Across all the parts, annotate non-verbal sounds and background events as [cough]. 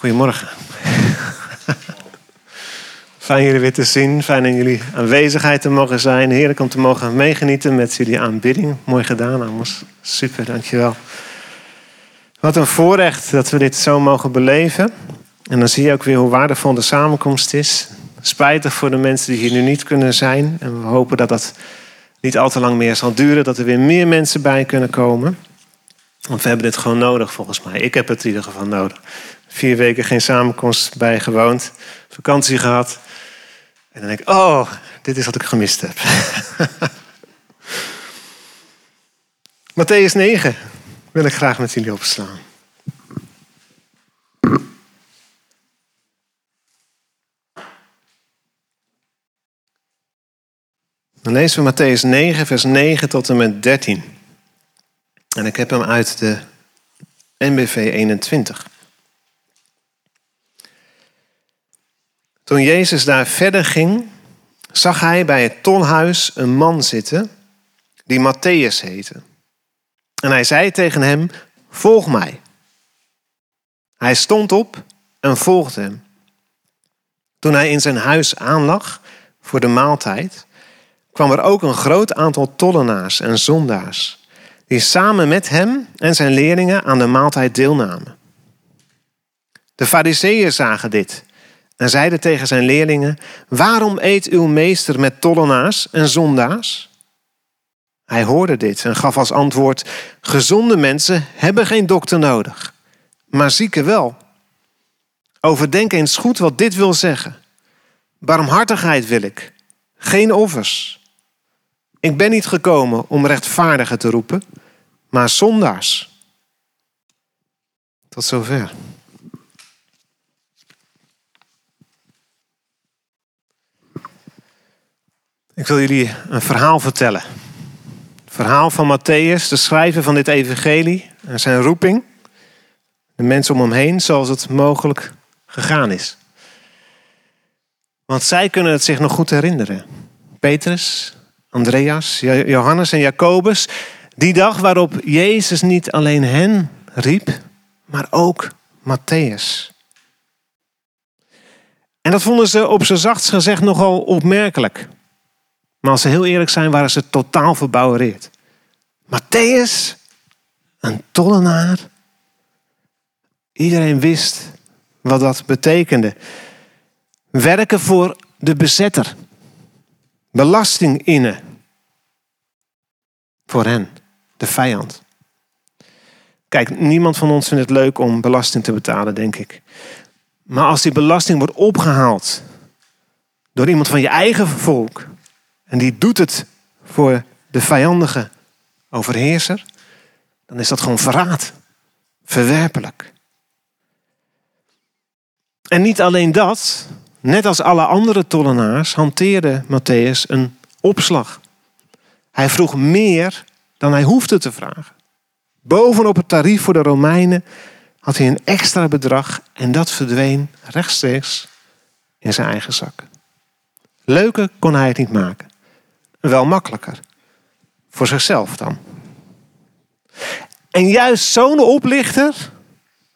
Goedemorgen. Fijn jullie weer te zien. Fijn in jullie aanwezigheid te mogen zijn. Heerlijk om te mogen meegenieten met jullie aanbidding. Mooi gedaan, Amos. Super, dankjewel. Wat een voorrecht dat we dit zo mogen beleven. En dan zie je ook weer hoe waardevol de samenkomst is. Spijtig voor de mensen die hier nu niet kunnen zijn. En we hopen dat dat niet al te lang meer zal duren. Dat er weer meer mensen bij kunnen komen. Want we hebben dit gewoon nodig volgens mij. Ik heb het in ieder geval nodig. Vier weken geen samenkomst bij gewoond. Vakantie gehad. En dan denk ik, oh, dit is wat ik gemist heb. [laughs] Matthäus 9 wil ik graag met jullie opslaan. Dan lezen we Matthäus 9, vers 9 tot en met 13. En ik heb hem uit de NBV 21. Toen Jezus daar verder ging, zag hij bij het tolhuis een man zitten die Matthäus heette. En hij zei tegen hem: Volg mij. Hij stond op en volgde hem. Toen hij in zijn huis aanlag voor de maaltijd, kwam er ook een groot aantal tollenaars en zondaars, die samen met hem en zijn leerlingen aan de maaltijd deelnamen. De fariseeën zagen dit en zeiden tegen zijn leerlingen: Waarom eet uw meester met tollenaars en zondaars? Hij hoorde dit en gaf als antwoord: Gezonde mensen hebben geen dokter nodig, maar zieken wel. Overdenk eens goed wat dit wil zeggen. Barmhartigheid wil ik, geen offers. Ik ben niet gekomen om rechtvaardigen te roepen, maar zondaars. Tot zover. Ik wil jullie een verhaal vertellen. Het verhaal van Matthäus, de schrijver van dit evangelie en zijn roeping. De mensen om hem heen, zoals het mogelijk gegaan is. Want zij kunnen het zich nog goed herinneren. Petrus, Andreas, Johannes en Jacobus. Die dag waarop Jezus niet alleen hen riep, maar ook Matthäus. En dat vonden ze op zijn zachtst gezegd nogal opmerkelijk. Maar als ze heel eerlijk zijn, waren ze totaal verbouwereerd. Matthäus, een tollenaar. Iedereen wist wat dat betekende. Werken voor de bezetter. Belasting innen. Voor hen, de vijand. Kijk, niemand van ons vindt het leuk om belasting te betalen, denk ik. Maar als die belasting wordt opgehaald door iemand van je eigen volk, en die doet het voor de vijandige overheerser, dan is dat gewoon verraad. Verwerpelijk. En niet alleen dat, net als alle andere tollenaars hanteerde Matthäus een opslag. Hij vroeg meer dan hij hoefde te vragen. Bovenop het tarief voor de Romeinen had hij een extra bedrag en dat verdween rechtstreeks in zijn eigen zak. Leuker kon hij het niet maken wel makkelijker. Voor zichzelf dan. En juist zo'n oplichter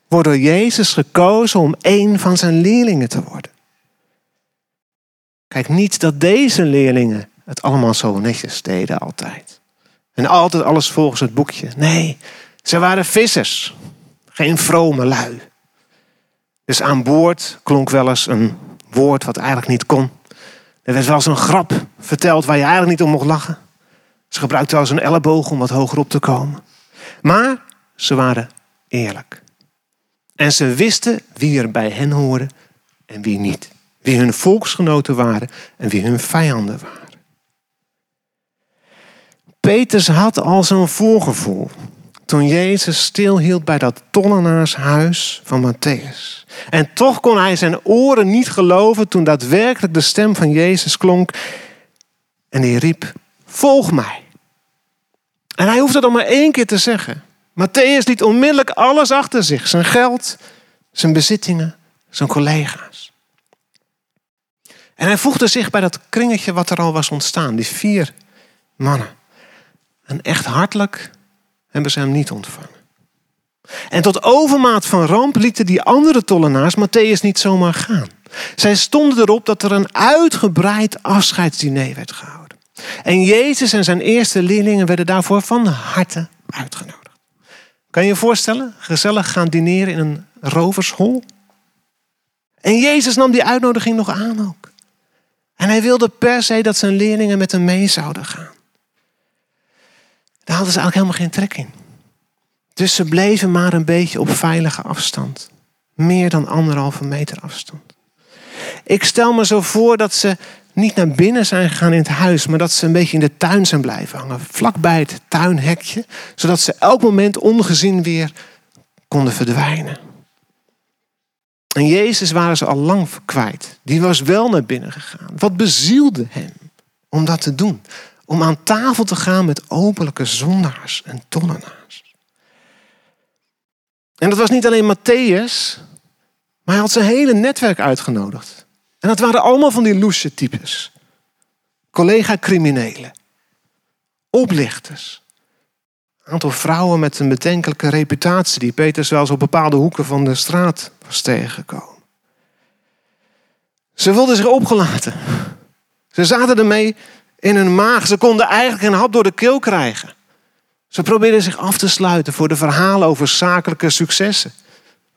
wordt door Jezus gekozen om een van zijn leerlingen te worden. Kijk, niet dat deze leerlingen het allemaal zo netjes deden altijd. En altijd alles volgens het boekje. Nee, ze waren vissers. Geen vrome lui. Dus aan boord klonk wel eens een woord wat eigenlijk niet kon. Er werd wel eens een grap verteld waar je eigenlijk niet om mocht lachen. Ze gebruikten wel eens een elleboog om wat hoger op te komen. Maar ze waren eerlijk. En ze wisten wie er bij hen hoorde en wie niet. Wie hun volksgenoten waren en wie hun vijanden waren. Peters had al zo'n voorgevoel toen Jezus stilhield bij dat tollenaarshuis van Matthäus. En toch kon hij zijn oren niet geloven toen daadwerkelijk de stem van Jezus klonk. En die riep, volg mij. En hij hoefde dat maar één keer te zeggen. Matthäus liet onmiddellijk alles achter zich. Zijn geld, zijn bezittingen, zijn collega's. En hij voegde zich bij dat kringetje wat er al was ontstaan. Die vier mannen. En echt hartelijk hebben ze hem niet ontvangen. En tot overmaat van ramp lieten die andere tollenaars Matthäus niet zomaar gaan. Zij stonden erop dat er een uitgebreid afscheidsdiner werd gehouden. En Jezus en zijn eerste leerlingen werden daarvoor van harte uitgenodigd. Kan je je voorstellen? Gezellig gaan dineren in een rovershol? En Jezus nam die uitnodiging nog aan ook. En hij wilde per se dat zijn leerlingen met hem mee zouden gaan. Daar hadden ze eigenlijk helemaal geen trek in. Dus ze bleven maar een beetje op veilige afstand. Meer dan anderhalve meter afstand. Ik stel me zo voor dat ze niet naar binnen zijn gegaan in het huis, maar dat ze een beetje in de tuin zijn blijven hangen. Vlakbij het tuinhekje, zodat ze elk moment ongezien weer konden verdwijnen. En Jezus waren ze al lang kwijt. Die was wel naar binnen gegaan. Wat bezielde hem om dat te doen? Om aan tafel te gaan met openlijke zondaars en tollenaars. En dat was niet alleen Matthäus, maar hij had zijn hele netwerk uitgenodigd. En dat waren allemaal van die loesje types. Collega-criminelen. Oplichters. Een aantal vrouwen met een bedenkelijke reputatie die Peter zelfs op bepaalde hoeken van de straat was tegengekomen. Ze wilden zich opgelaten. Ze zaten ermee in hun maag. Ze konden eigenlijk een hap door de keel krijgen. Ze probeerden zich af te sluiten voor de verhalen over zakelijke successen.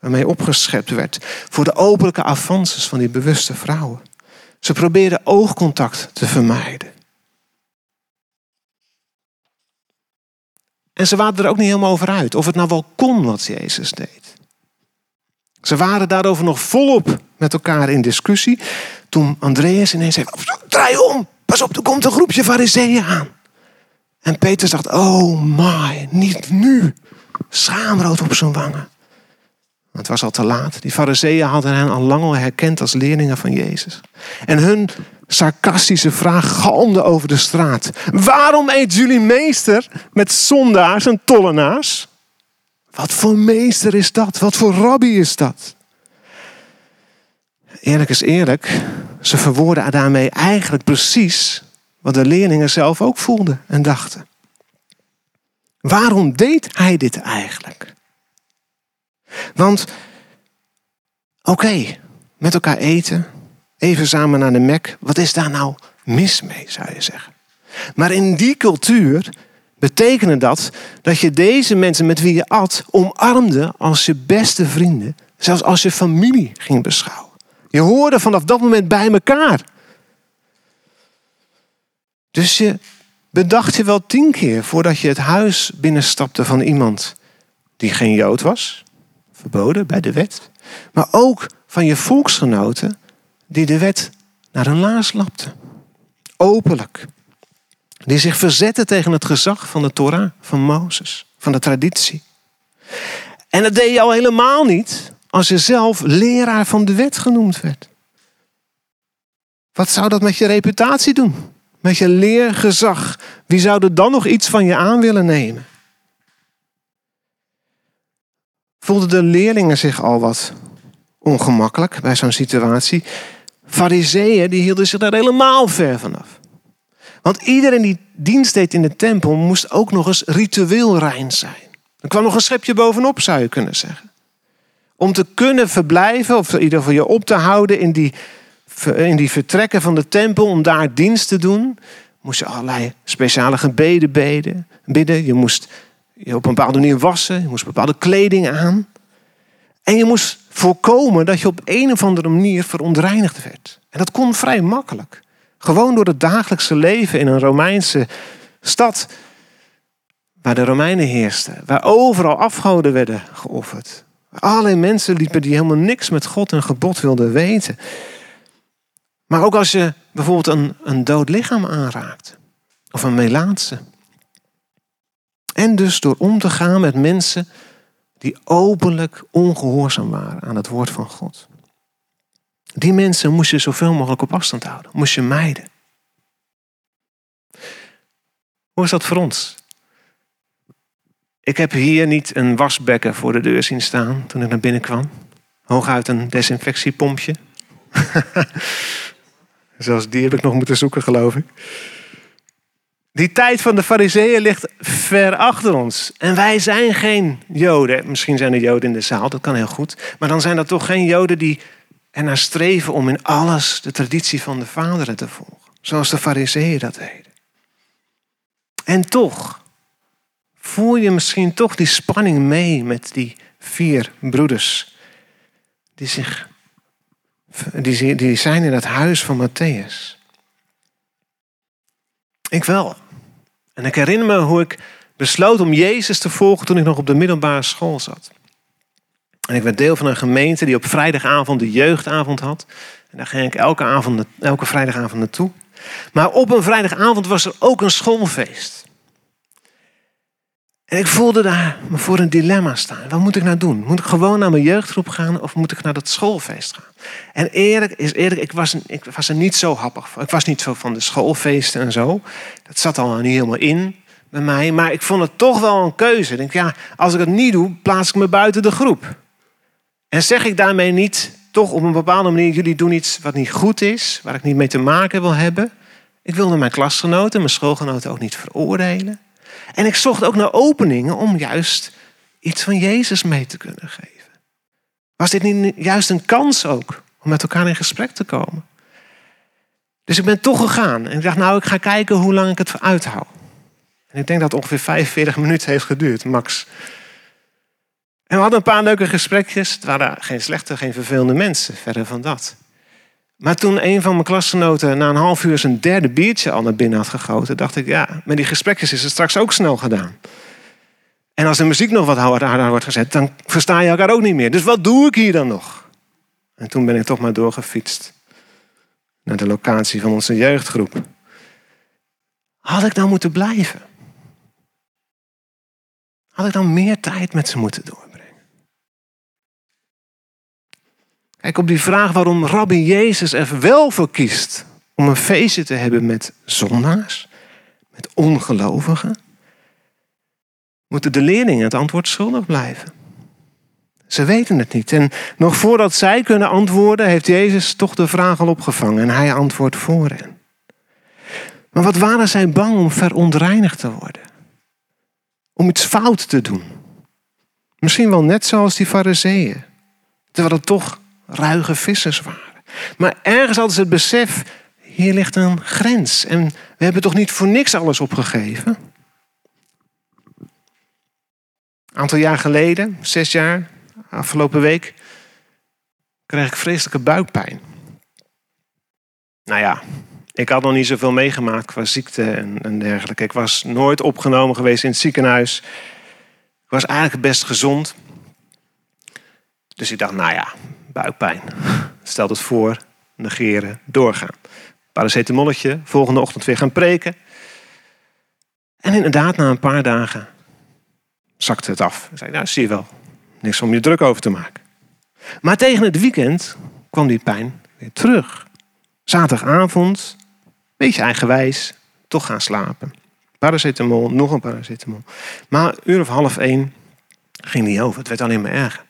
Waarmee opgeschept werd. Voor de openlijke avances van die bewuste vrouwen. Ze probeerden oogcontact te vermijden. En ze waren er ook niet helemaal over uit of het nou wel kon wat Jezus deed. Ze waren daarover nog volop met elkaar in discussie. Toen Andreas ineens zei: Draai om, pas op, er komt een groepje fariseeën aan. En Peter dacht: Oh my, niet nu. Schaamrood op zijn wangen. Het was al te laat. Die fariseeën hadden hen al lang al herkend als leerlingen van Jezus. En hun sarcastische vraag galmde over de straat. Waarom eet jullie meester met zondaars en tollenaars? Wat voor meester is dat? Wat voor rabbi is dat? Eerlijk is eerlijk, ze verwoorden daarmee eigenlijk precies wat de leerlingen zelf ook voelden en dachten. Waarom deed hij dit eigenlijk? Want, oké, met elkaar eten, even samen naar de Mek, wat is daar nou mis mee, zou je zeggen? Maar in die cultuur betekende dat dat je deze mensen met wie je at omarmde als je beste vrienden, zelfs als je familie ging beschouwen. Je hoorde vanaf dat moment bij elkaar. Dus je bedacht je wel tien keer voordat je het huis binnenstapte van iemand die geen Jood was, verboden bij de wet, maar ook van je volksgenoten die de wet naar hun laars lapten. Openlijk. Die zich verzetten tegen het gezag van de Torah, van Mozes, van de traditie. En dat deed je al helemaal niet als je zelf leraar van de wet genoemd werd. Wat zou dat met je reputatie doen? Met je leergezag? Wie zou er dan nog iets van je aan willen nemen? Voelden de leerlingen zich al wat ongemakkelijk bij zo'n situatie? Fariseeën die hielden zich daar helemaal ver vanaf. Want iedereen die dienst deed in de tempel moest ook nog eens ritueel rein zijn. Er kwam nog een schepje bovenop, zou je kunnen zeggen. Om te kunnen verblijven, of in ieder geval je op te houden in die, in die vertrekken van de tempel, om daar dienst te doen, moest je allerlei speciale gebeden bidden. Je moest je op een bepaalde manier wassen, je moest bepaalde kleding aan. En je moest voorkomen dat je op een of andere manier verontreinigd werd. En dat kon vrij makkelijk. Gewoon door het dagelijkse leven in een Romeinse stad. Waar de Romeinen heersten. Waar overal afgoden werden geofferd. Allerlei mensen liepen die helemaal niks met God en gebod wilden weten. Maar ook als je bijvoorbeeld een, een dood lichaam aanraakt. Of een melaatse. En dus door om te gaan met mensen die openlijk ongehoorzaam waren aan het woord van God. Die mensen moest je zoveel mogelijk op afstand houden, moest je mijden. Hoe is dat voor ons? Ik heb hier niet een wasbekken voor de deur zien staan toen ik naar binnen kwam. Hooguit een desinfectiepompje. [laughs] Zelfs die heb ik nog moeten zoeken, geloof ik. Die tijd van de fariseeën ligt ver achter ons. En wij zijn geen joden. Misschien zijn er joden in de zaal, dat kan heel goed. Maar dan zijn dat toch geen joden die ernaar streven om in alles de traditie van de vaderen te volgen. Zoals de fariseeën dat deden. En toch voel je misschien toch die spanning mee met die vier broeders. Die, zich, die, die zijn in het huis van Matthäus. Ik wel. En ik herinner me hoe ik besloot om Jezus te volgen toen ik nog op de middelbare school zat. En ik werd deel van een gemeente die op vrijdagavond de jeugdavond had. En daar ging ik elke, avond, elke vrijdagavond naartoe. Maar op een vrijdagavond was er ook een schoolfeest. En ik voelde daar me voor een dilemma staan. Wat moet ik nou doen? Moet ik gewoon naar mijn jeugdgroep gaan of moet ik naar dat schoolfeest gaan? En eerlijk is eerlijk, ik was, ik was er niet zo happig van. Ik was niet zo van de schoolfeesten en zo. Dat zat al niet helemaal in bij mij. Maar ik vond het toch wel een keuze. Ik denk, ja, als ik het niet doe, plaats ik me buiten de groep. En zeg ik daarmee niet, toch op een bepaalde manier, jullie doen iets wat niet goed is, waar ik niet mee te maken wil hebben. Ik wilde mijn klasgenoten, mijn schoolgenoten ook niet veroordelen. En ik zocht ook naar openingen om juist iets van Jezus mee te kunnen geven. Was dit niet juist een kans ook om met elkaar in gesprek te komen? Dus ik ben toch gegaan en ik dacht, nou, ik ga kijken hoe lang ik het uithoud. En ik denk dat het ongeveer 45 minuten heeft geduurd, max. En we hadden een paar leuke gesprekjes. Het waren geen slechte, geen vervelende mensen, verder van dat. Maar toen een van mijn klasgenoten na een half uur zijn derde biertje al naar binnen had gegoten, dacht ik, ja, met die gesprekjes is het straks ook snel gedaan. En als de muziek nog wat harder wordt gezet, dan versta je elkaar ook niet meer. Dus wat doe ik hier dan nog? En toen ben ik toch maar doorgefietst naar de locatie van onze jeugdgroep. Had ik dan moeten blijven? Had ik dan meer tijd met ze moeten doorbrengen? Kijk, op die vraag waarom Rabbi Jezus er wel voor kiest om een feestje te hebben met zondaars, met ongelovigen, moeten de leerlingen het antwoord schuldig blijven. Ze weten het niet. En nog voordat zij kunnen antwoorden, heeft Jezus toch de vraag al opgevangen en hij antwoordt voor hen. Maar wat waren zij bang om verontreinigd te worden? Om iets fout te doen? Misschien wel net zoals die fariseeën. Terwijl het toch ruige vissers waren. Maar ergens hadden ze het besef, hier ligt een grens. En we hebben toch niet voor niks alles opgegeven? Een aantal jaar geleden, zes jaar, afgelopen week, kreeg ik vreselijke buikpijn. Nou ja, ik had nog niet zoveel meegemaakt qua ziekte en, en dergelijke. Ik was nooit opgenomen geweest in het ziekenhuis. Ik was eigenlijk best gezond. Dus ik dacht, nou ja, buikpijn. Stel het voor, negeren, doorgaan. Paracetamolletje, volgende ochtend weer gaan preken. En inderdaad, na een paar dagen zakte het af. Ik zei, nou zie je wel, niks om je druk over te maken. Maar tegen het weekend kwam die pijn weer terug. Zaterdagavond, beetje eigenwijs, toch gaan slapen. Paracetamol, nog een paracetamol. Maar een uur of half één ging die over. Het werd alleen maar erger.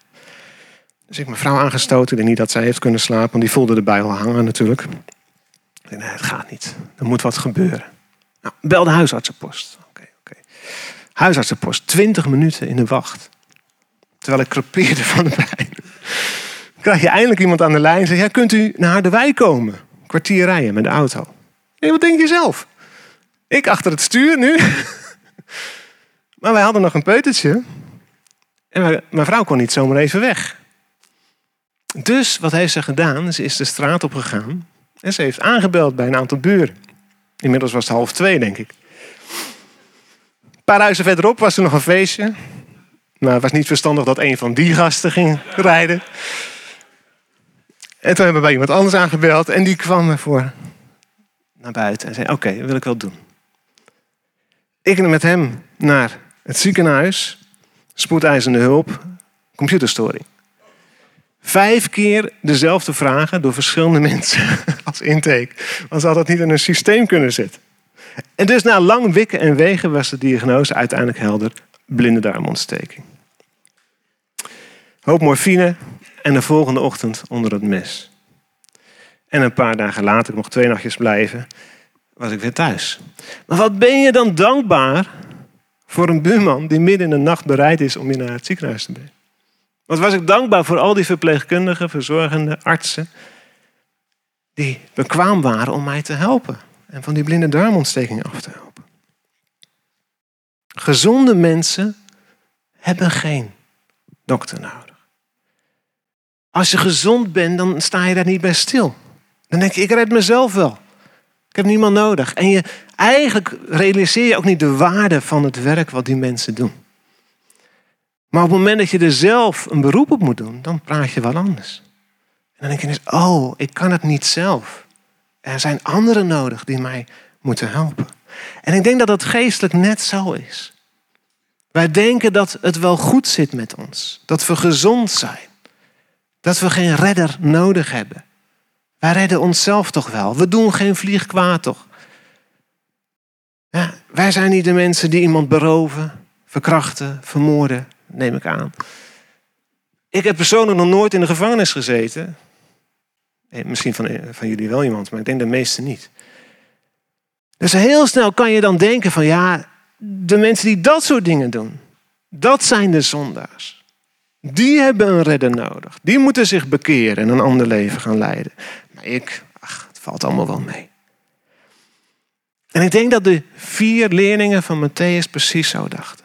Dus ik mijn vrouw aangestoten. Ik denk niet dat zij heeft kunnen slapen, want die voelde erbij al hangen natuurlijk. Ik denk, nee, het gaat niet. Er moet wat gebeuren. Nou, bel de huisartsenpost. Oké, oké. Huisartsenpost, 20 minuten in de wacht. Terwijl ik crepeerde van de pijn. Krijg je eindelijk iemand aan de lijn en zegt, ja, kunt u naar Harderwijk komen? Kwartier rijden met de auto. Nee, wat denk je zelf? Ik achter het stuur nu. [laughs] maar wij hadden nog een peutertje. En mijn vrouw kon niet zomaar even weg. Dus wat heeft ze gedaan? Ze is de straat op gegaan en ze heeft aangebeld bij een aantal buren. Inmiddels was het half twee, denk ik. Een paar huizen verderop was er nog een feestje. Maar het was niet verstandig dat een van die gasten ging rijden. En toen hebben we bij iemand anders aangebeld en die kwam ervoor naar buiten en zei: Oké, dat wil ik wel doen. Ik ging met hem naar het ziekenhuis, spoedeisende hulp, computerstoring. Vijf keer dezelfde vragen door verschillende [laughs] mensen als intake. Want ze hadden het niet in een systeem kunnen zetten. En dus na lang wikken en wegen was de diagnose uiteindelijk helder. Blinde darmontsteking. Hoop morfine en de volgende ochtend onder het mes. En een paar dagen later, nog twee nachtjes blijven, was ik weer thuis. Maar wat ben je dan dankbaar voor een buurman die midden in de nacht bereid is om je naar het ziekenhuis te brengen? Wat was ik dankbaar voor al die verpleegkundigen, verzorgende, artsen, die bekwaam waren om mij te helpen en van die blinde darmontsteking af te helpen. Gezonde mensen hebben geen dokter nodig. Als je gezond bent, dan sta je daar niet bij stil. Dan denk je, ik red mezelf wel. Ik heb niemand nodig. En je, eigenlijk realiseer je ook niet de waarde van het werk wat die mensen doen. Maar op het moment dat je er zelf een beroep op moet doen, dan praat je wel anders. En dan denk je oh, ik kan het niet zelf. Er zijn anderen nodig die mij moeten helpen. En ik denk dat het geestelijk net zo is. Wij denken dat het wel goed zit met ons. Dat we gezond zijn. Dat we geen redder nodig hebben. Wij redden onszelf toch wel. We doen geen vlieg kwaad toch. Ja, wij zijn niet de mensen die iemand beroven, verkrachten, vermoorden, neem ik aan. Ik heb persoonlijk nog nooit in de gevangenis gezeten. Misschien van, van jullie wel iemand, maar ik denk de meeste niet. Dus heel snel kan je dan denken van ja, de mensen die dat soort dingen doen, dat zijn de zondaars. Die hebben een redder nodig. Die moeten zich bekeren en een ander leven gaan leiden. Maar ik, ach, het valt allemaal wel mee. En ik denk dat de vier leerlingen van Matthäus precies zo dachten.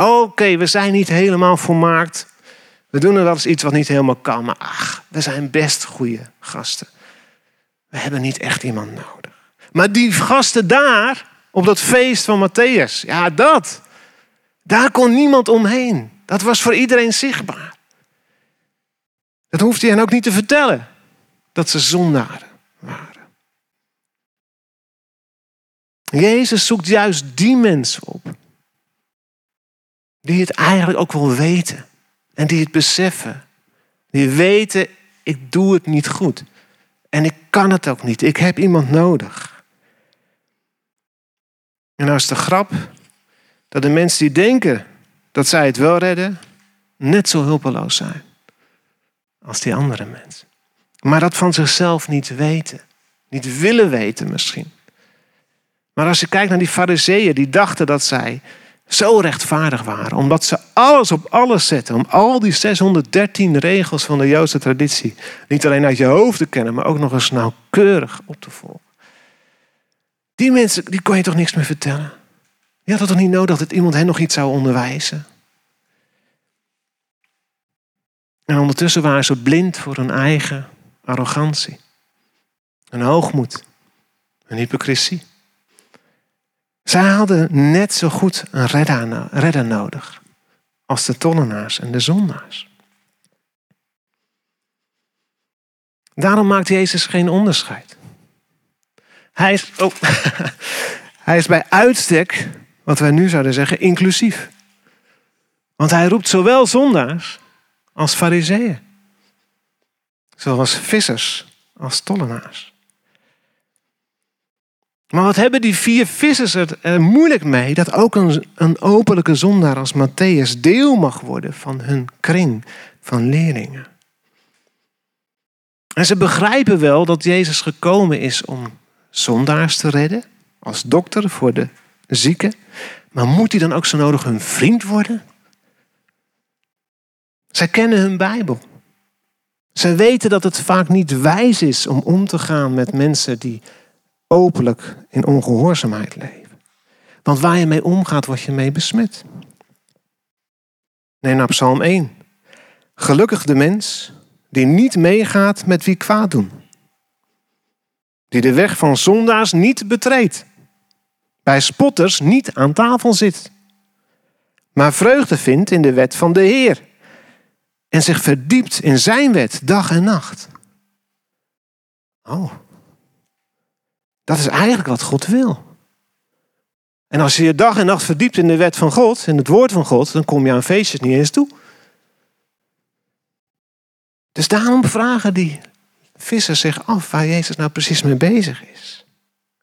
Oké, we zijn niet helemaal volmaakt. We doen er wel eens iets wat niet helemaal kan. Maar ach, we zijn best goede gasten. We hebben niet echt iemand nodig. Maar die gasten daar, op dat feest van Matthäus. Ja, dat. Daar kon niemand omheen. Dat was voor iedereen zichtbaar. Dat hoefde hij hen ook niet te vertellen. Dat ze zondaren waren. Jezus zoekt juist die mensen op. Die het eigenlijk ook wel weten. En die het beseffen. Die weten, ik doe het niet goed. En ik kan het ook niet. Ik heb iemand nodig. En nou is de grap dat de mensen die denken dat zij het wel redden, net zo hulpeloos zijn als die andere mensen. Maar dat van zichzelf niet weten. Niet willen weten misschien. Maar als je kijkt naar die fariseeën, die dachten dat zij zo rechtvaardig waren. Omdat ze alles op alles zetten. Om al die 613 regels van de Joodse traditie niet alleen uit je hoofd te kennen, maar ook nog eens nauwkeurig op te volgen. Die mensen, die kon je toch niks meer vertellen? Je had toch niet nodig dat iemand hen nog iets zou onderwijzen? En ondertussen waren ze blind voor hun eigen arrogantie. Hun hoogmoed. Hun hypocrisie. Zij hadden net zo goed een redder nodig als de tollenaars en de zondaars. Daarom maakt Jezus geen onderscheid. Hij is, oh, [laughs] hij is bij uitstek, wat wij nu zouden zeggen, inclusief. Want hij roept zowel zondaars als fariseeën. Zoals vissers als tollenaars. Maar wat hebben die vier vissers er moeilijk mee dat ook een, een openlijke zondaar als Matthäus deel mag worden van hun kring van leerlingen? En ze begrijpen wel dat Jezus gekomen is om zondaars te redden, als dokter voor de zieken. Maar moet hij dan ook zo nodig hun vriend worden? Zij kennen hun Bijbel. Zij weten dat het vaak niet wijs is om om te gaan met mensen die openlijk in ongehoorzaamheid leven. Want waar je mee omgaat, word je mee besmet. Neem nou Psalm 1. Gelukkig de mens die niet meegaat met wie kwaad doen. Die de weg van zondaars niet betreedt. Bij spotters niet aan tafel zit. Maar vreugde vindt in de wet van de Heer. En zich verdiept in zijn wet dag en nacht. Oh, dat is eigenlijk wat God wil. En als je je dag en nacht verdiept in de wet van God, in het woord van God, dan kom je aan feestjes niet eens toe. Dus daarom vragen die vissers zich af waar Jezus nou precies mee bezig is.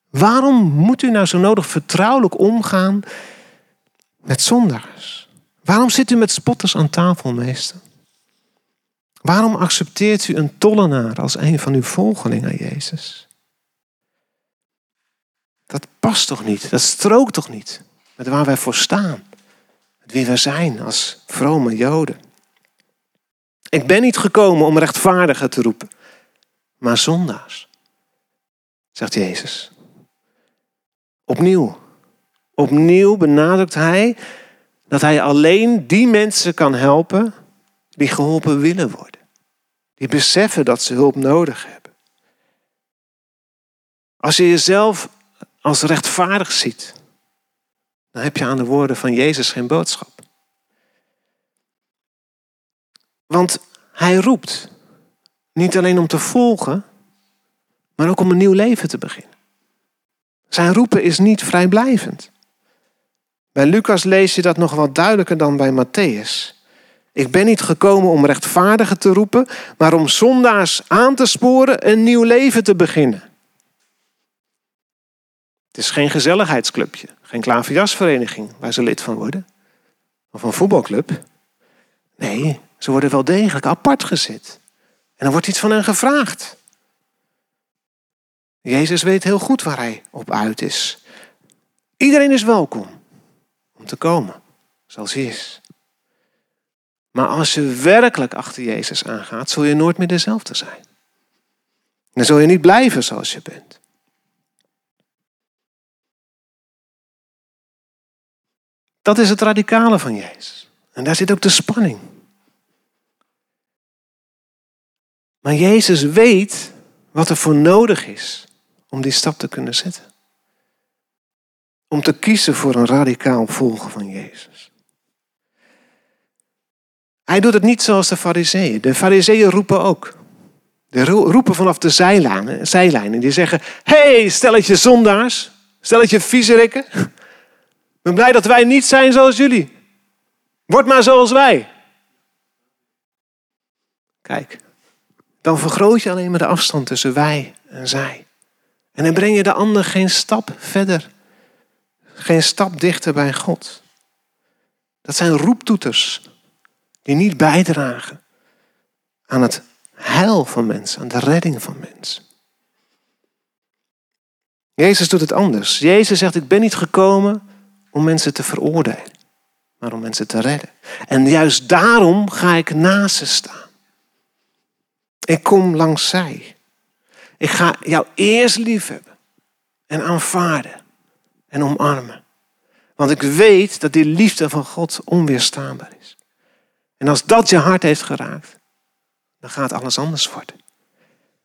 Waarom moet u nou zo nodig vertrouwelijk omgaan met zondaars? Waarom zit u met spotters aan tafel, meester? Waarom accepteert u een tollenaar als een van uw volgelingen, Jezus? Dat past toch niet? Dat strookt toch niet met waar wij voor staan? Met wie wij zijn als vrome Joden. Ik ben niet gekomen om rechtvaardigen te roepen, maar zondaars, zegt Jezus. Opnieuw, opnieuw benadrukt hij dat hij alleen die mensen kan helpen die geholpen willen worden. Die beseffen dat ze hulp nodig hebben. Als je jezelf als rechtvaardig ziet, dan heb je aan de woorden van Jezus geen boodschap. Want hij roept niet alleen om te volgen, maar ook om een nieuw leven te beginnen. Zijn roepen is niet vrijblijvend. Bij Lucas lees je dat nog wat duidelijker dan bij Matthäus. Ik ben niet gekomen om rechtvaardigen te roepen, maar om zondaars aan te sporen een nieuw leven te beginnen. Het is geen gezelligheidsclubje, geen klaverjasvereniging waar ze lid van worden. Of een voetbalclub. Nee, ze worden wel degelijk apart gezet. En er wordt iets van hen gevraagd. Jezus weet heel goed waar hij op uit is. Iedereen is welkom om te komen, zoals hij is. Maar als je werkelijk achter Jezus aangaat, zul je nooit meer dezelfde zijn. Dan zul je niet blijven zoals je bent. Dat is het radicale van Jezus. En daar zit ook de spanning. Maar Jezus weet wat er voor nodig is om die stap te kunnen zetten. Om te kiezen voor een radicaal volgen van Jezus. Hij doet het niet zoals de fariseeën. De fariseeën roepen ook. Die roepen vanaf de zijlijnen, zijlijnen. Die zeggen, hey, stelletje zondaars, stelletje viezerikken. Ben blij dat wij niet zijn zoals jullie. Word maar zoals wij. Kijk, dan vergroot je alleen maar de afstand tussen wij en zij. En dan breng je de ander geen stap verder. Geen stap dichter bij God. Dat zijn roeptoeters die niet bijdragen aan het heil van mensen, aan de redding van mensen. Jezus doet het anders. Jezus zegt, ik ben niet gekomen om mensen te veroordelen, maar om mensen te redden. En juist daarom ga ik naast ze staan. Ik kom langs zij. Ik ga jou eerst liefhebben en aanvaarden en omarmen. Want ik weet dat die liefde van God onweerstaanbaar is. En als dat je hart heeft geraakt, dan gaat alles anders worden.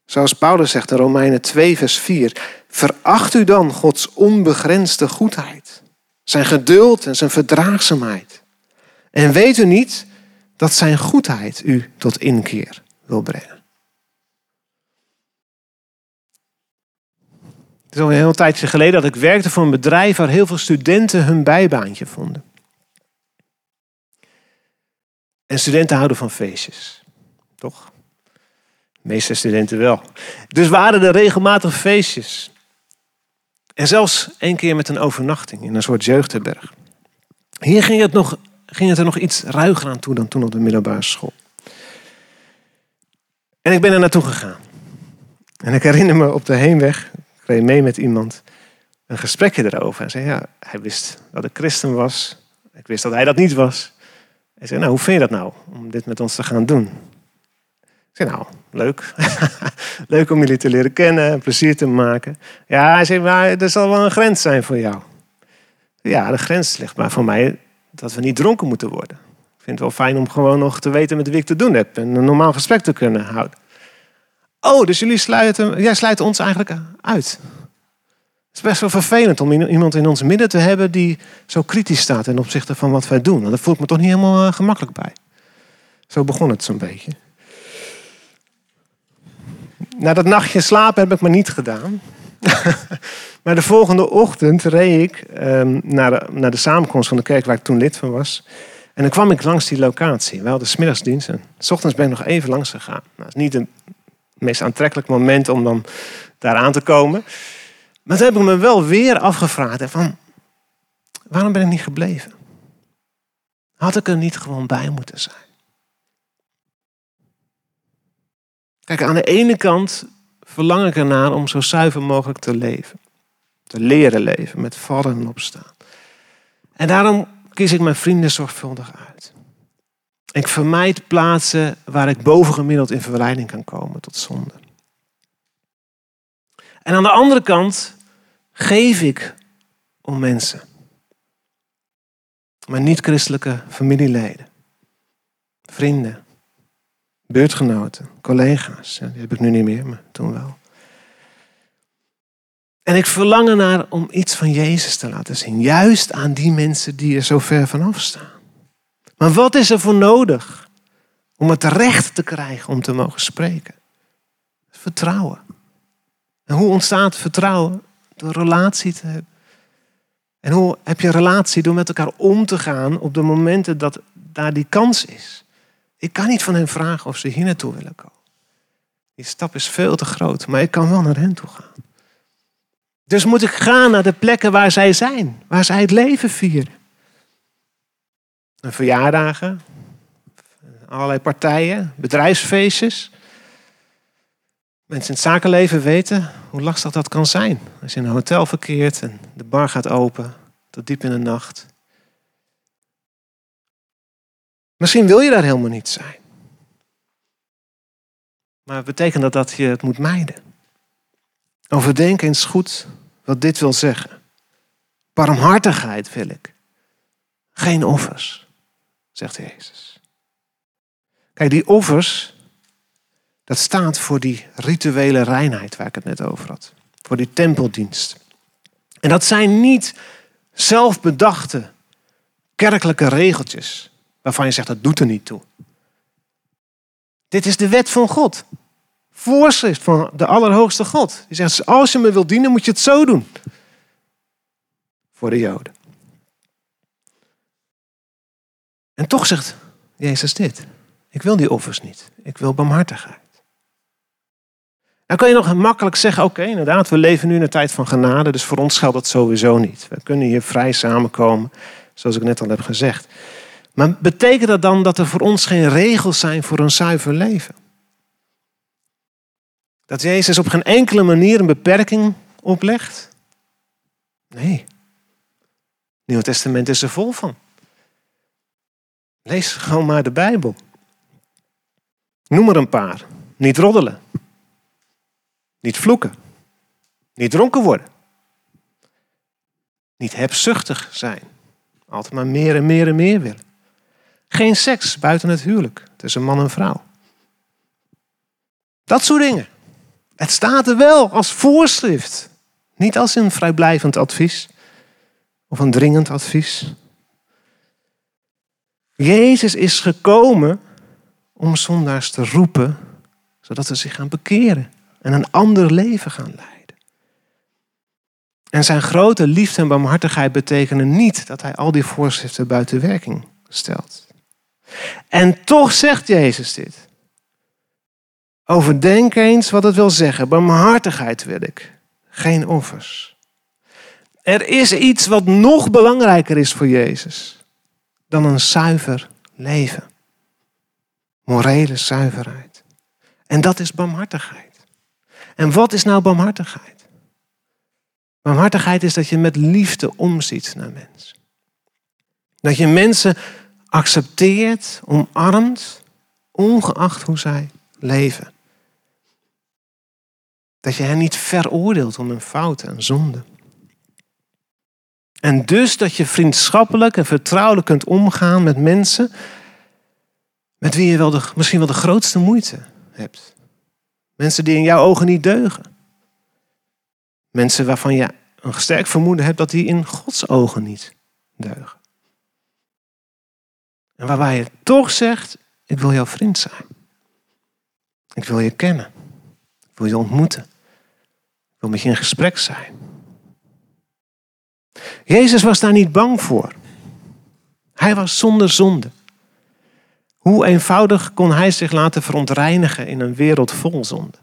Zoals Paulus zegt in Romeinen 2, vers 4. Veracht u dan Gods onbegrensde goedheid, zijn geduld en zijn verdraagzaamheid. En weet u niet dat zijn goedheid u tot inkeer wil brengen. Het is al een heel tijdje geleden dat ik werkte voor een bedrijf waar heel veel studenten hun bijbaantje vonden. En studenten houden van feestjes, toch? De meeste studenten wel. Dus waren er regelmatig feestjes. En zelfs één keer met een overnachting in een soort jeugdherberg. Hier ging het, nog, ging het er nog iets ruiger aan toe dan toen op de middelbare school. En ik ben er naartoe gegaan. En ik herinner me op de heenweg, ik reed mee met iemand, een gesprekje erover. En zei, ja, hij wist dat ik christen was. Ik wist dat hij dat niet was. Hij zei, nou, hoe vind je dat nou, om dit met ons te gaan doen? Zei, nou, leuk. [laughs] leuk om jullie te leren kennen en plezier te maken. Ja, hij maar er zal wel een grens zijn voor jou. Ja, de grens ligt maar voor mij dat we niet dronken moeten worden. Ik vind het wel fijn om gewoon nog te weten met wie ik te doen heb. En een normaal gesprek te kunnen houden. Oh, dus jullie sluiten, jij sluit ons eigenlijk uit. Het is best wel vervelend om iemand in ons midden te hebben die zo kritisch staat ten opzichte van wat wij doen. Daar voel ik me toch niet helemaal eh, gemakkelijk bij. Zo begon het zo'n beetje. Na dat nachtje slapen heb ik maar niet gedaan. [laughs] maar de volgende ochtend reed ik ehm, naar, de, naar de samenkomst van de kerk waar ik toen lid van was. En dan kwam ik langs die locatie. We hadden smiddagsdienst en s ochtends ben ik nog even langs gegaan. Nou, dat is niet het meest aantrekkelijk moment om dan daar aan te komen. Maar toen heb ik me wel weer afgevraagd van, waarom ben ik niet gebleven? Had ik er niet gewoon bij moeten zijn? Kijk, aan de ene kant verlang ik ernaar om zo zuiver mogelijk te leven. Te leren leven met vallen en opstaan. En daarom kies ik mijn vrienden zorgvuldig uit. Ik vermijd plaatsen waar ik bovengemiddeld in verleiding kan komen tot zonde. En aan de andere kant geef ik om mensen. Maar niet-christelijke familieleden, vrienden, buurtgenoten, collega's. Die heb ik nu niet meer, maar toen wel. En ik verlang ernaar om iets van Jezus te laten zien. Juist aan die mensen die er zo ver vanaf staan. Maar wat is er voor nodig om het recht te krijgen om te mogen spreken? Vertrouwen. En hoe ontstaat vertrouwen? Door relatie te hebben. En hoe heb je relatie door met elkaar om te gaan op de momenten dat daar die kans is? Ik kan niet van hen vragen of ze hier naartoe willen komen. Die stap is veel te groot, maar ik kan wel naar hen toe gaan. Dus moet ik gaan naar de plekken waar zij zijn, waar zij het leven vieren. verjaardagen, allerlei partijen, bedrijfsfeestjes. Mensen in het zakenleven weten hoe lastig dat kan zijn. Als je in een hotel verkeert en de bar gaat open tot diep in de nacht. Misschien wil je daar helemaal niet zijn. Maar betekent dat dat je het moet mijden? Overdenk eens goed wat dit wil zeggen. Barmhartigheid wil ik. Geen offers, zegt Jezus. Kijk, die offers, dat staat voor die rituele reinheid waar ik het net over had. Voor die tempeldienst. En dat zijn niet zelfbedachte kerkelijke regeltjes waarvan je zegt dat doet er niet toe. Dit is de wet van God. Voorschrift van de Allerhoogste God. Die zegt, als je me wilt dienen, moet je het zo doen. Voor de Joden. En toch zegt Jezus dit. Ik wil die offers niet. Ik wil barmhartigheid. Dan kan je nog makkelijk zeggen, oké, inderdaad, we leven nu in een tijd van genade, dus voor ons geldt dat sowieso niet. We kunnen hier vrij samenkomen, zoals ik net al heb gezegd. Maar betekent dat dan dat er voor ons geen regels zijn voor een zuiver leven? Dat Jezus op geen enkele manier een beperking oplegt? Nee. Het Nieuwe Testament is er vol van. Lees gewoon maar de Bijbel. Noem er een paar. Niet roddelen. Niet vloeken. Niet dronken worden. Niet hebzuchtig zijn. Altijd maar meer en meer en meer willen. Geen seks buiten het huwelijk tussen man en vrouw. Dat soort dingen. Het staat er wel als voorschrift. Niet als een vrijblijvend advies of een dringend advies. Jezus is gekomen om zondaars te roepen, zodat ze zich gaan bekeren en een ander leven gaan leiden. En zijn grote liefde en barmhartigheid betekenen niet dat hij al die voorschriften buiten werking stelt. En toch zegt Jezus dit. Overdenk eens wat het wil zeggen. Barmhartigheid wil ik, geen offers. Er is iets wat nog belangrijker is voor Jezus dan een zuiver leven. Morele zuiverheid. En dat is barmhartigheid. En wat is nou barmhartigheid? Barmhartigheid is dat je met liefde omziet naar mensen. Dat je mensen accepteert, omarmt, ongeacht hoe zij leven. Dat je hen niet veroordeelt om hun fouten en zonden. En dus dat je vriendschappelijk en vertrouwelijk kunt omgaan met mensen met wie je wel de, misschien wel de grootste moeite hebt. Mensen die in jouw ogen niet deugen. Mensen waarvan je een sterk vermoeden hebt dat die in Gods ogen niet deugen. En waarbij je toch zegt, ik wil jouw vriend zijn. Ik wil je kennen. Ik wil je ontmoeten. Ik wil met je in gesprek zijn. Jezus was daar niet bang voor. Hij was zonder zonde. Hoe eenvoudig kon hij zich laten verontreinigen in een wereld vol zonde?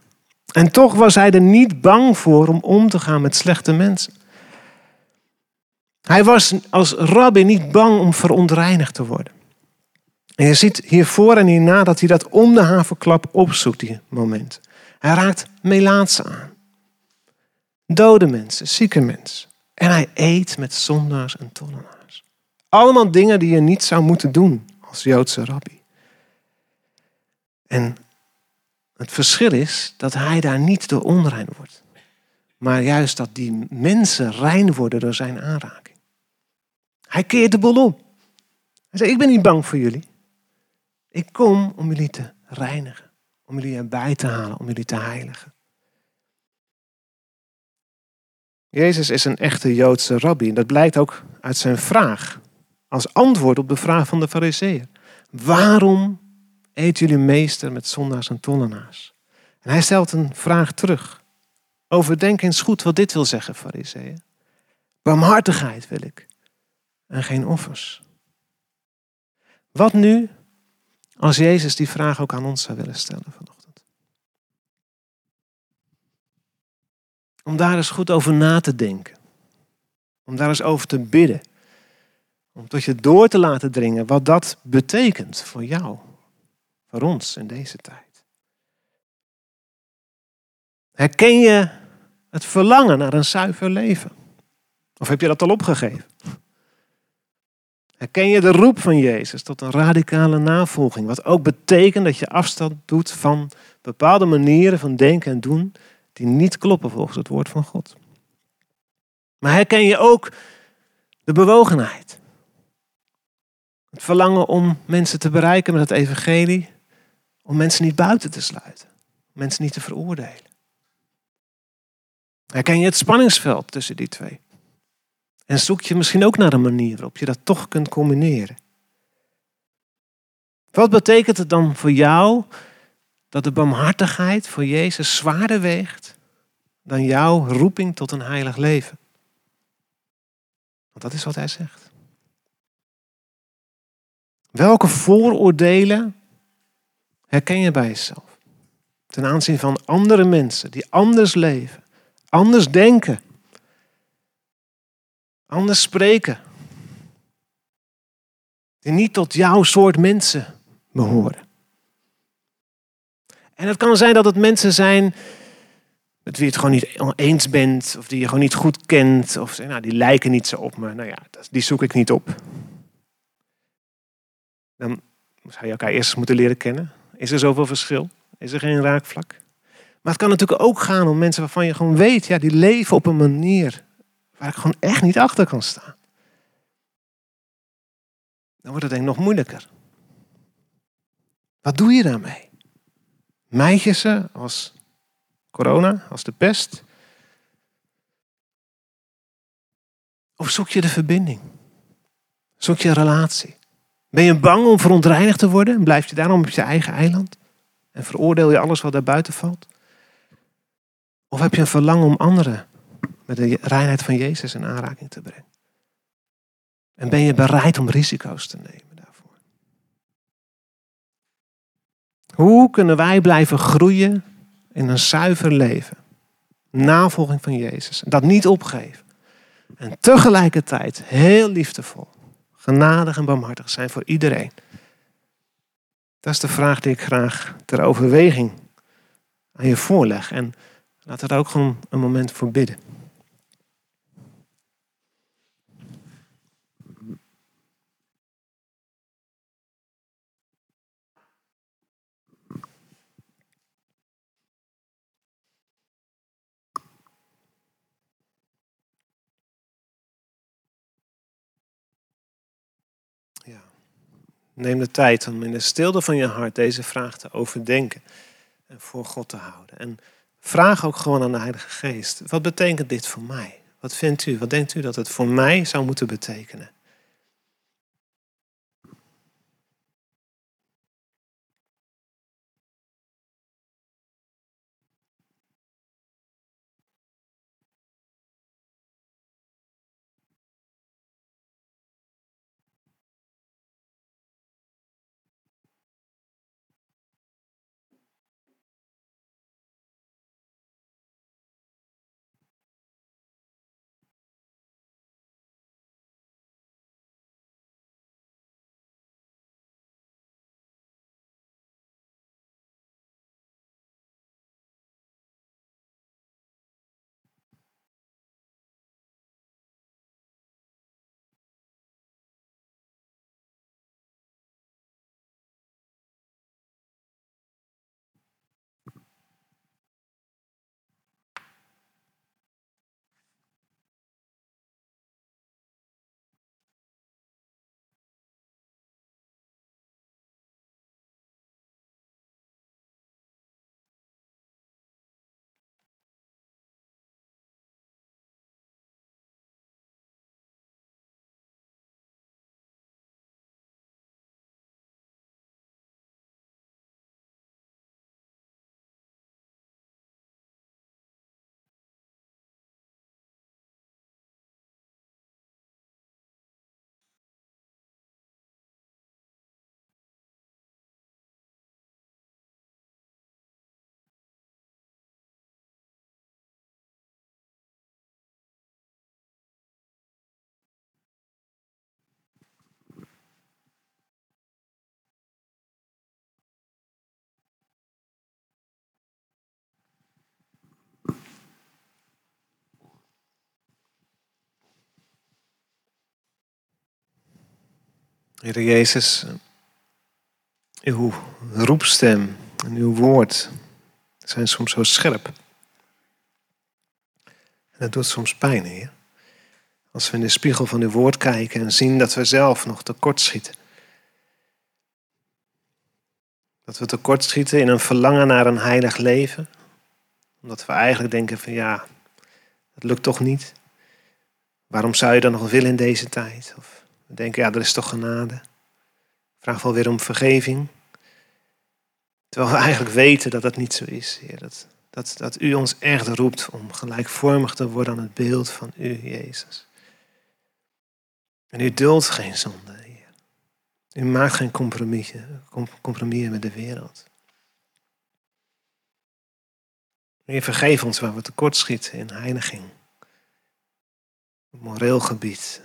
En toch was hij er niet bang voor om om te gaan met slechte mensen. Hij was als rabbi niet bang om verontreinigd te worden. En je ziet hiervoor en hierna dat hij dat om de havenklap opzoekt, die moment. Hij raakt Melaatse aan. dode mensen, zieke mensen. En hij eet met zondaars en tollenaars. Allemaal dingen die je niet zou moeten doen als Joodse rabbi. En het verschil is dat hij daar niet door onrein wordt. Maar juist dat die mensen rein worden door zijn aanraking. Hij keert de bol om. Hij zegt, ik ben niet bang voor jullie. Ik kom om jullie te reinigen. Om jullie erbij te halen, om jullie te heiligen. Jezus is een echte Joodse rabbi. En dat blijkt ook uit zijn vraag. Als antwoord op de vraag van de fariseeër. Waarom eet jullie meester met zondaars en tollenaars? En hij stelt een vraag terug. Overdenk eens goed wat dit wil zeggen, fariseeën. Barmhartigheid wil ik. En geen offers. Wat nu als Jezus die vraag ook aan ons zou willen stellen vanochtend? Om daar eens goed over na te denken. Om daar eens over te bidden. Om tot je door te laten dringen wat dat betekent voor jou. Voor ons in deze tijd. Herken je het verlangen naar een zuiver leven? Of heb je dat al opgegeven? Herken je de roep van Jezus tot een radicale navolging? Wat ook betekent dat je afstand doet van bepaalde manieren van denken en doen die niet kloppen volgens het woord van God. Maar herken je ook de bewogenheid? Het verlangen om mensen te bereiken met het evangelie, om mensen niet buiten te sluiten, om mensen niet te veroordelen. Herken je het spanningsveld tussen die twee? En zoek je misschien ook naar een manier waarop je dat toch kunt combineren. Wat betekent het dan voor jou dat de barmhartigheid voor Jezus zwaarder weegt dan jouw roeping tot een heilig leven? Want dat is wat hij zegt. Welke vooroordelen herken je bij jezelf? Ten aanzien van andere mensen die anders leven, anders denken anders spreken. Die niet tot jouw soort mensen behoren. En het kan zijn dat het mensen zijn met wie je het gewoon niet eens bent, of die je gewoon niet goed kent, of nou, die lijken niet zo op me. Nou ja, die zoek ik niet op. Dan zou je elkaar eerst moeten leren kennen. Is er zoveel verschil? Is er geen raakvlak? Maar het kan natuurlijk ook gaan om mensen waarvan je gewoon weet, ja, die leven op een manier waar ik gewoon echt niet achter kan staan. Dan wordt het denk ik nog moeilijker. Wat doe je daarmee? Je ze als corona, als de pest? Of zoek je de verbinding? Zoek je een relatie? Ben je bang om verontreinigd te worden en blijf je daarom op je eigen eiland? En veroordeel je alles wat daar buiten valt? Of heb je een verlangen om anderen met de reinheid van Jezus in aanraking te brengen? En ben je bereid om risico's te nemen daarvoor? Hoe kunnen wij blijven groeien in een zuiver leven? Navolging van Jezus. Dat niet opgeven. En tegelijkertijd heel liefdevol, genadig en barmhartig zijn voor iedereen. Dat is de vraag die ik graag ter overweging aan je voorleg. En we daar ook gewoon een moment voor bidden. Neem de tijd om in de stilte van je hart deze vraag te overdenken en voor God te houden. En vraag ook gewoon aan de Heilige Geest: wat betekent dit voor mij? Wat vindt u? Wat denkt u dat het voor mij zou moeten betekenen? Heer Jezus, uw roepstem en uw woord zijn soms zo scherp. En dat doet soms pijn, Heer. Als we in de spiegel van uw woord kijken en zien dat we zelf nog tekortschieten. Dat we tekortschieten in een verlangen naar een heilig leven. Omdat we eigenlijk denken van ja, dat lukt toch niet. Waarom zou je dan nog willen in deze tijd? Of we denken ja, er is toch genade. Vraag wel weer om vergeving. Terwijl we [laughs] eigenlijk weten dat dat niet zo is, Heer. Dat, dat, dat u ons echt roept om gelijkvormig te worden aan het beeld van u, Jezus. En u duldt geen zonde, Heer. U maakt geen compromissen met de wereld. Heer, vergeef ons waar we tekortschieten in heiliging. Moreel gebied.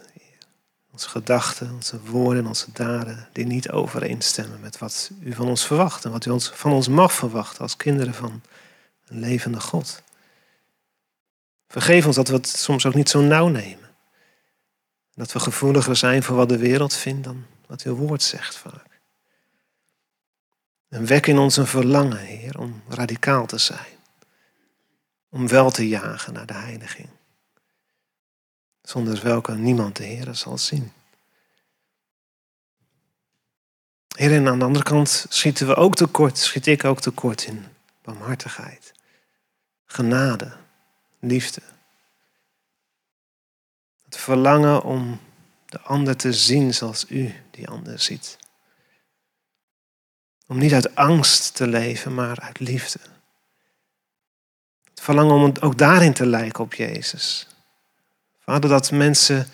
Onze gedachten, onze woorden, onze daden, die niet overeenstemmen met wat u van ons verwacht en wat u ons, van ons mag verwachten als kinderen van een levende God. Vergeef ons dat we het soms ook niet zo nauw nemen. Dat we gevoeliger zijn voor wat de wereld vindt dan wat uw woord zegt vaak. En wek in ons een verlangen, Heer, om radicaal te zijn. Om wel te jagen naar de heiliging. Zonder welke niemand de Heer zal zien. Heer, en aan de andere kant schieten we ook tekort, schiet ik ook tekort in barmhartigheid, genade, liefde. Het verlangen om de ander te zien zoals u die ander ziet. Om niet uit angst te leven, maar uit liefde. Het verlangen om ook daarin te lijken op Jezus. Vader, dat mensen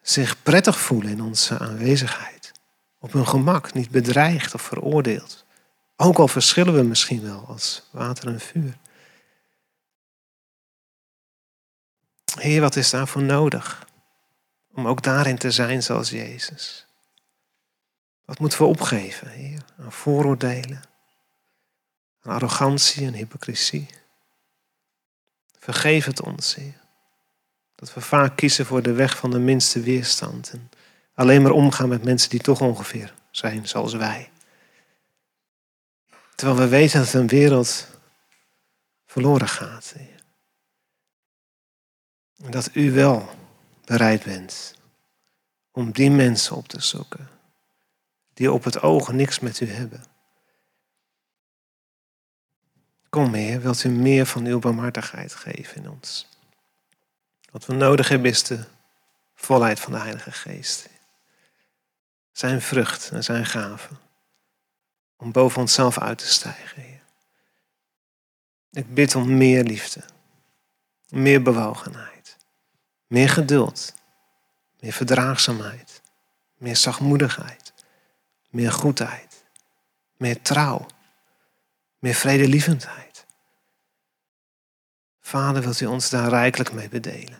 zich prettig voelen in onze aanwezigheid. Op hun gemak, niet bedreigd of veroordeeld. Ook al verschillen we misschien wel als water en vuur. Heer, wat is daarvoor nodig? Om ook daarin te zijn zoals Jezus. Wat moeten we opgeven, Heer? Aan vooroordelen, aan arrogantie en hypocrisie. Vergeef het ons, Heer. Dat we vaak kiezen voor de weg van de minste weerstand. En alleen maar omgaan met mensen die toch ongeveer zijn zoals wij. Terwijl we weten dat een wereld verloren gaat. En dat u wel bereid bent om die mensen op te zoeken. Die op het oog niks met u hebben. Kom Heer, wilt u meer van uw barmhartigheid geven in ons. Wat we nodig hebben is de volheid van de Heilige Geest. Zijn vrucht en zijn gave. Om boven onszelf uit te stijgen, Heer. Ik bid om meer liefde. Meer bewogenheid. Meer geduld. Meer verdraagzaamheid. Meer zachtmoedigheid. Meer goedheid. Meer trouw. Meer vredelievendheid. Vader, wilt u ons daar rijkelijk mee bedelen.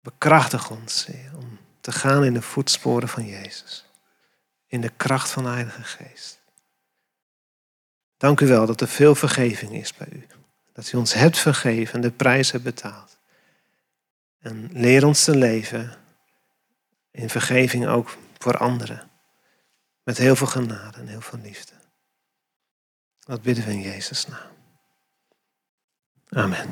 Bekrachtig ons, om te gaan in de voetsporen van Jezus. In de kracht van de Heilige Geest. Dank u wel dat er veel vergeving is bij u. Dat u ons hebt vergeven en de prijs hebt betaald. En leer ons te leven in vergeving ook voor anderen. Met heel veel genade en heel veel liefde. Dat bidden we in Jezus' naam. Amen.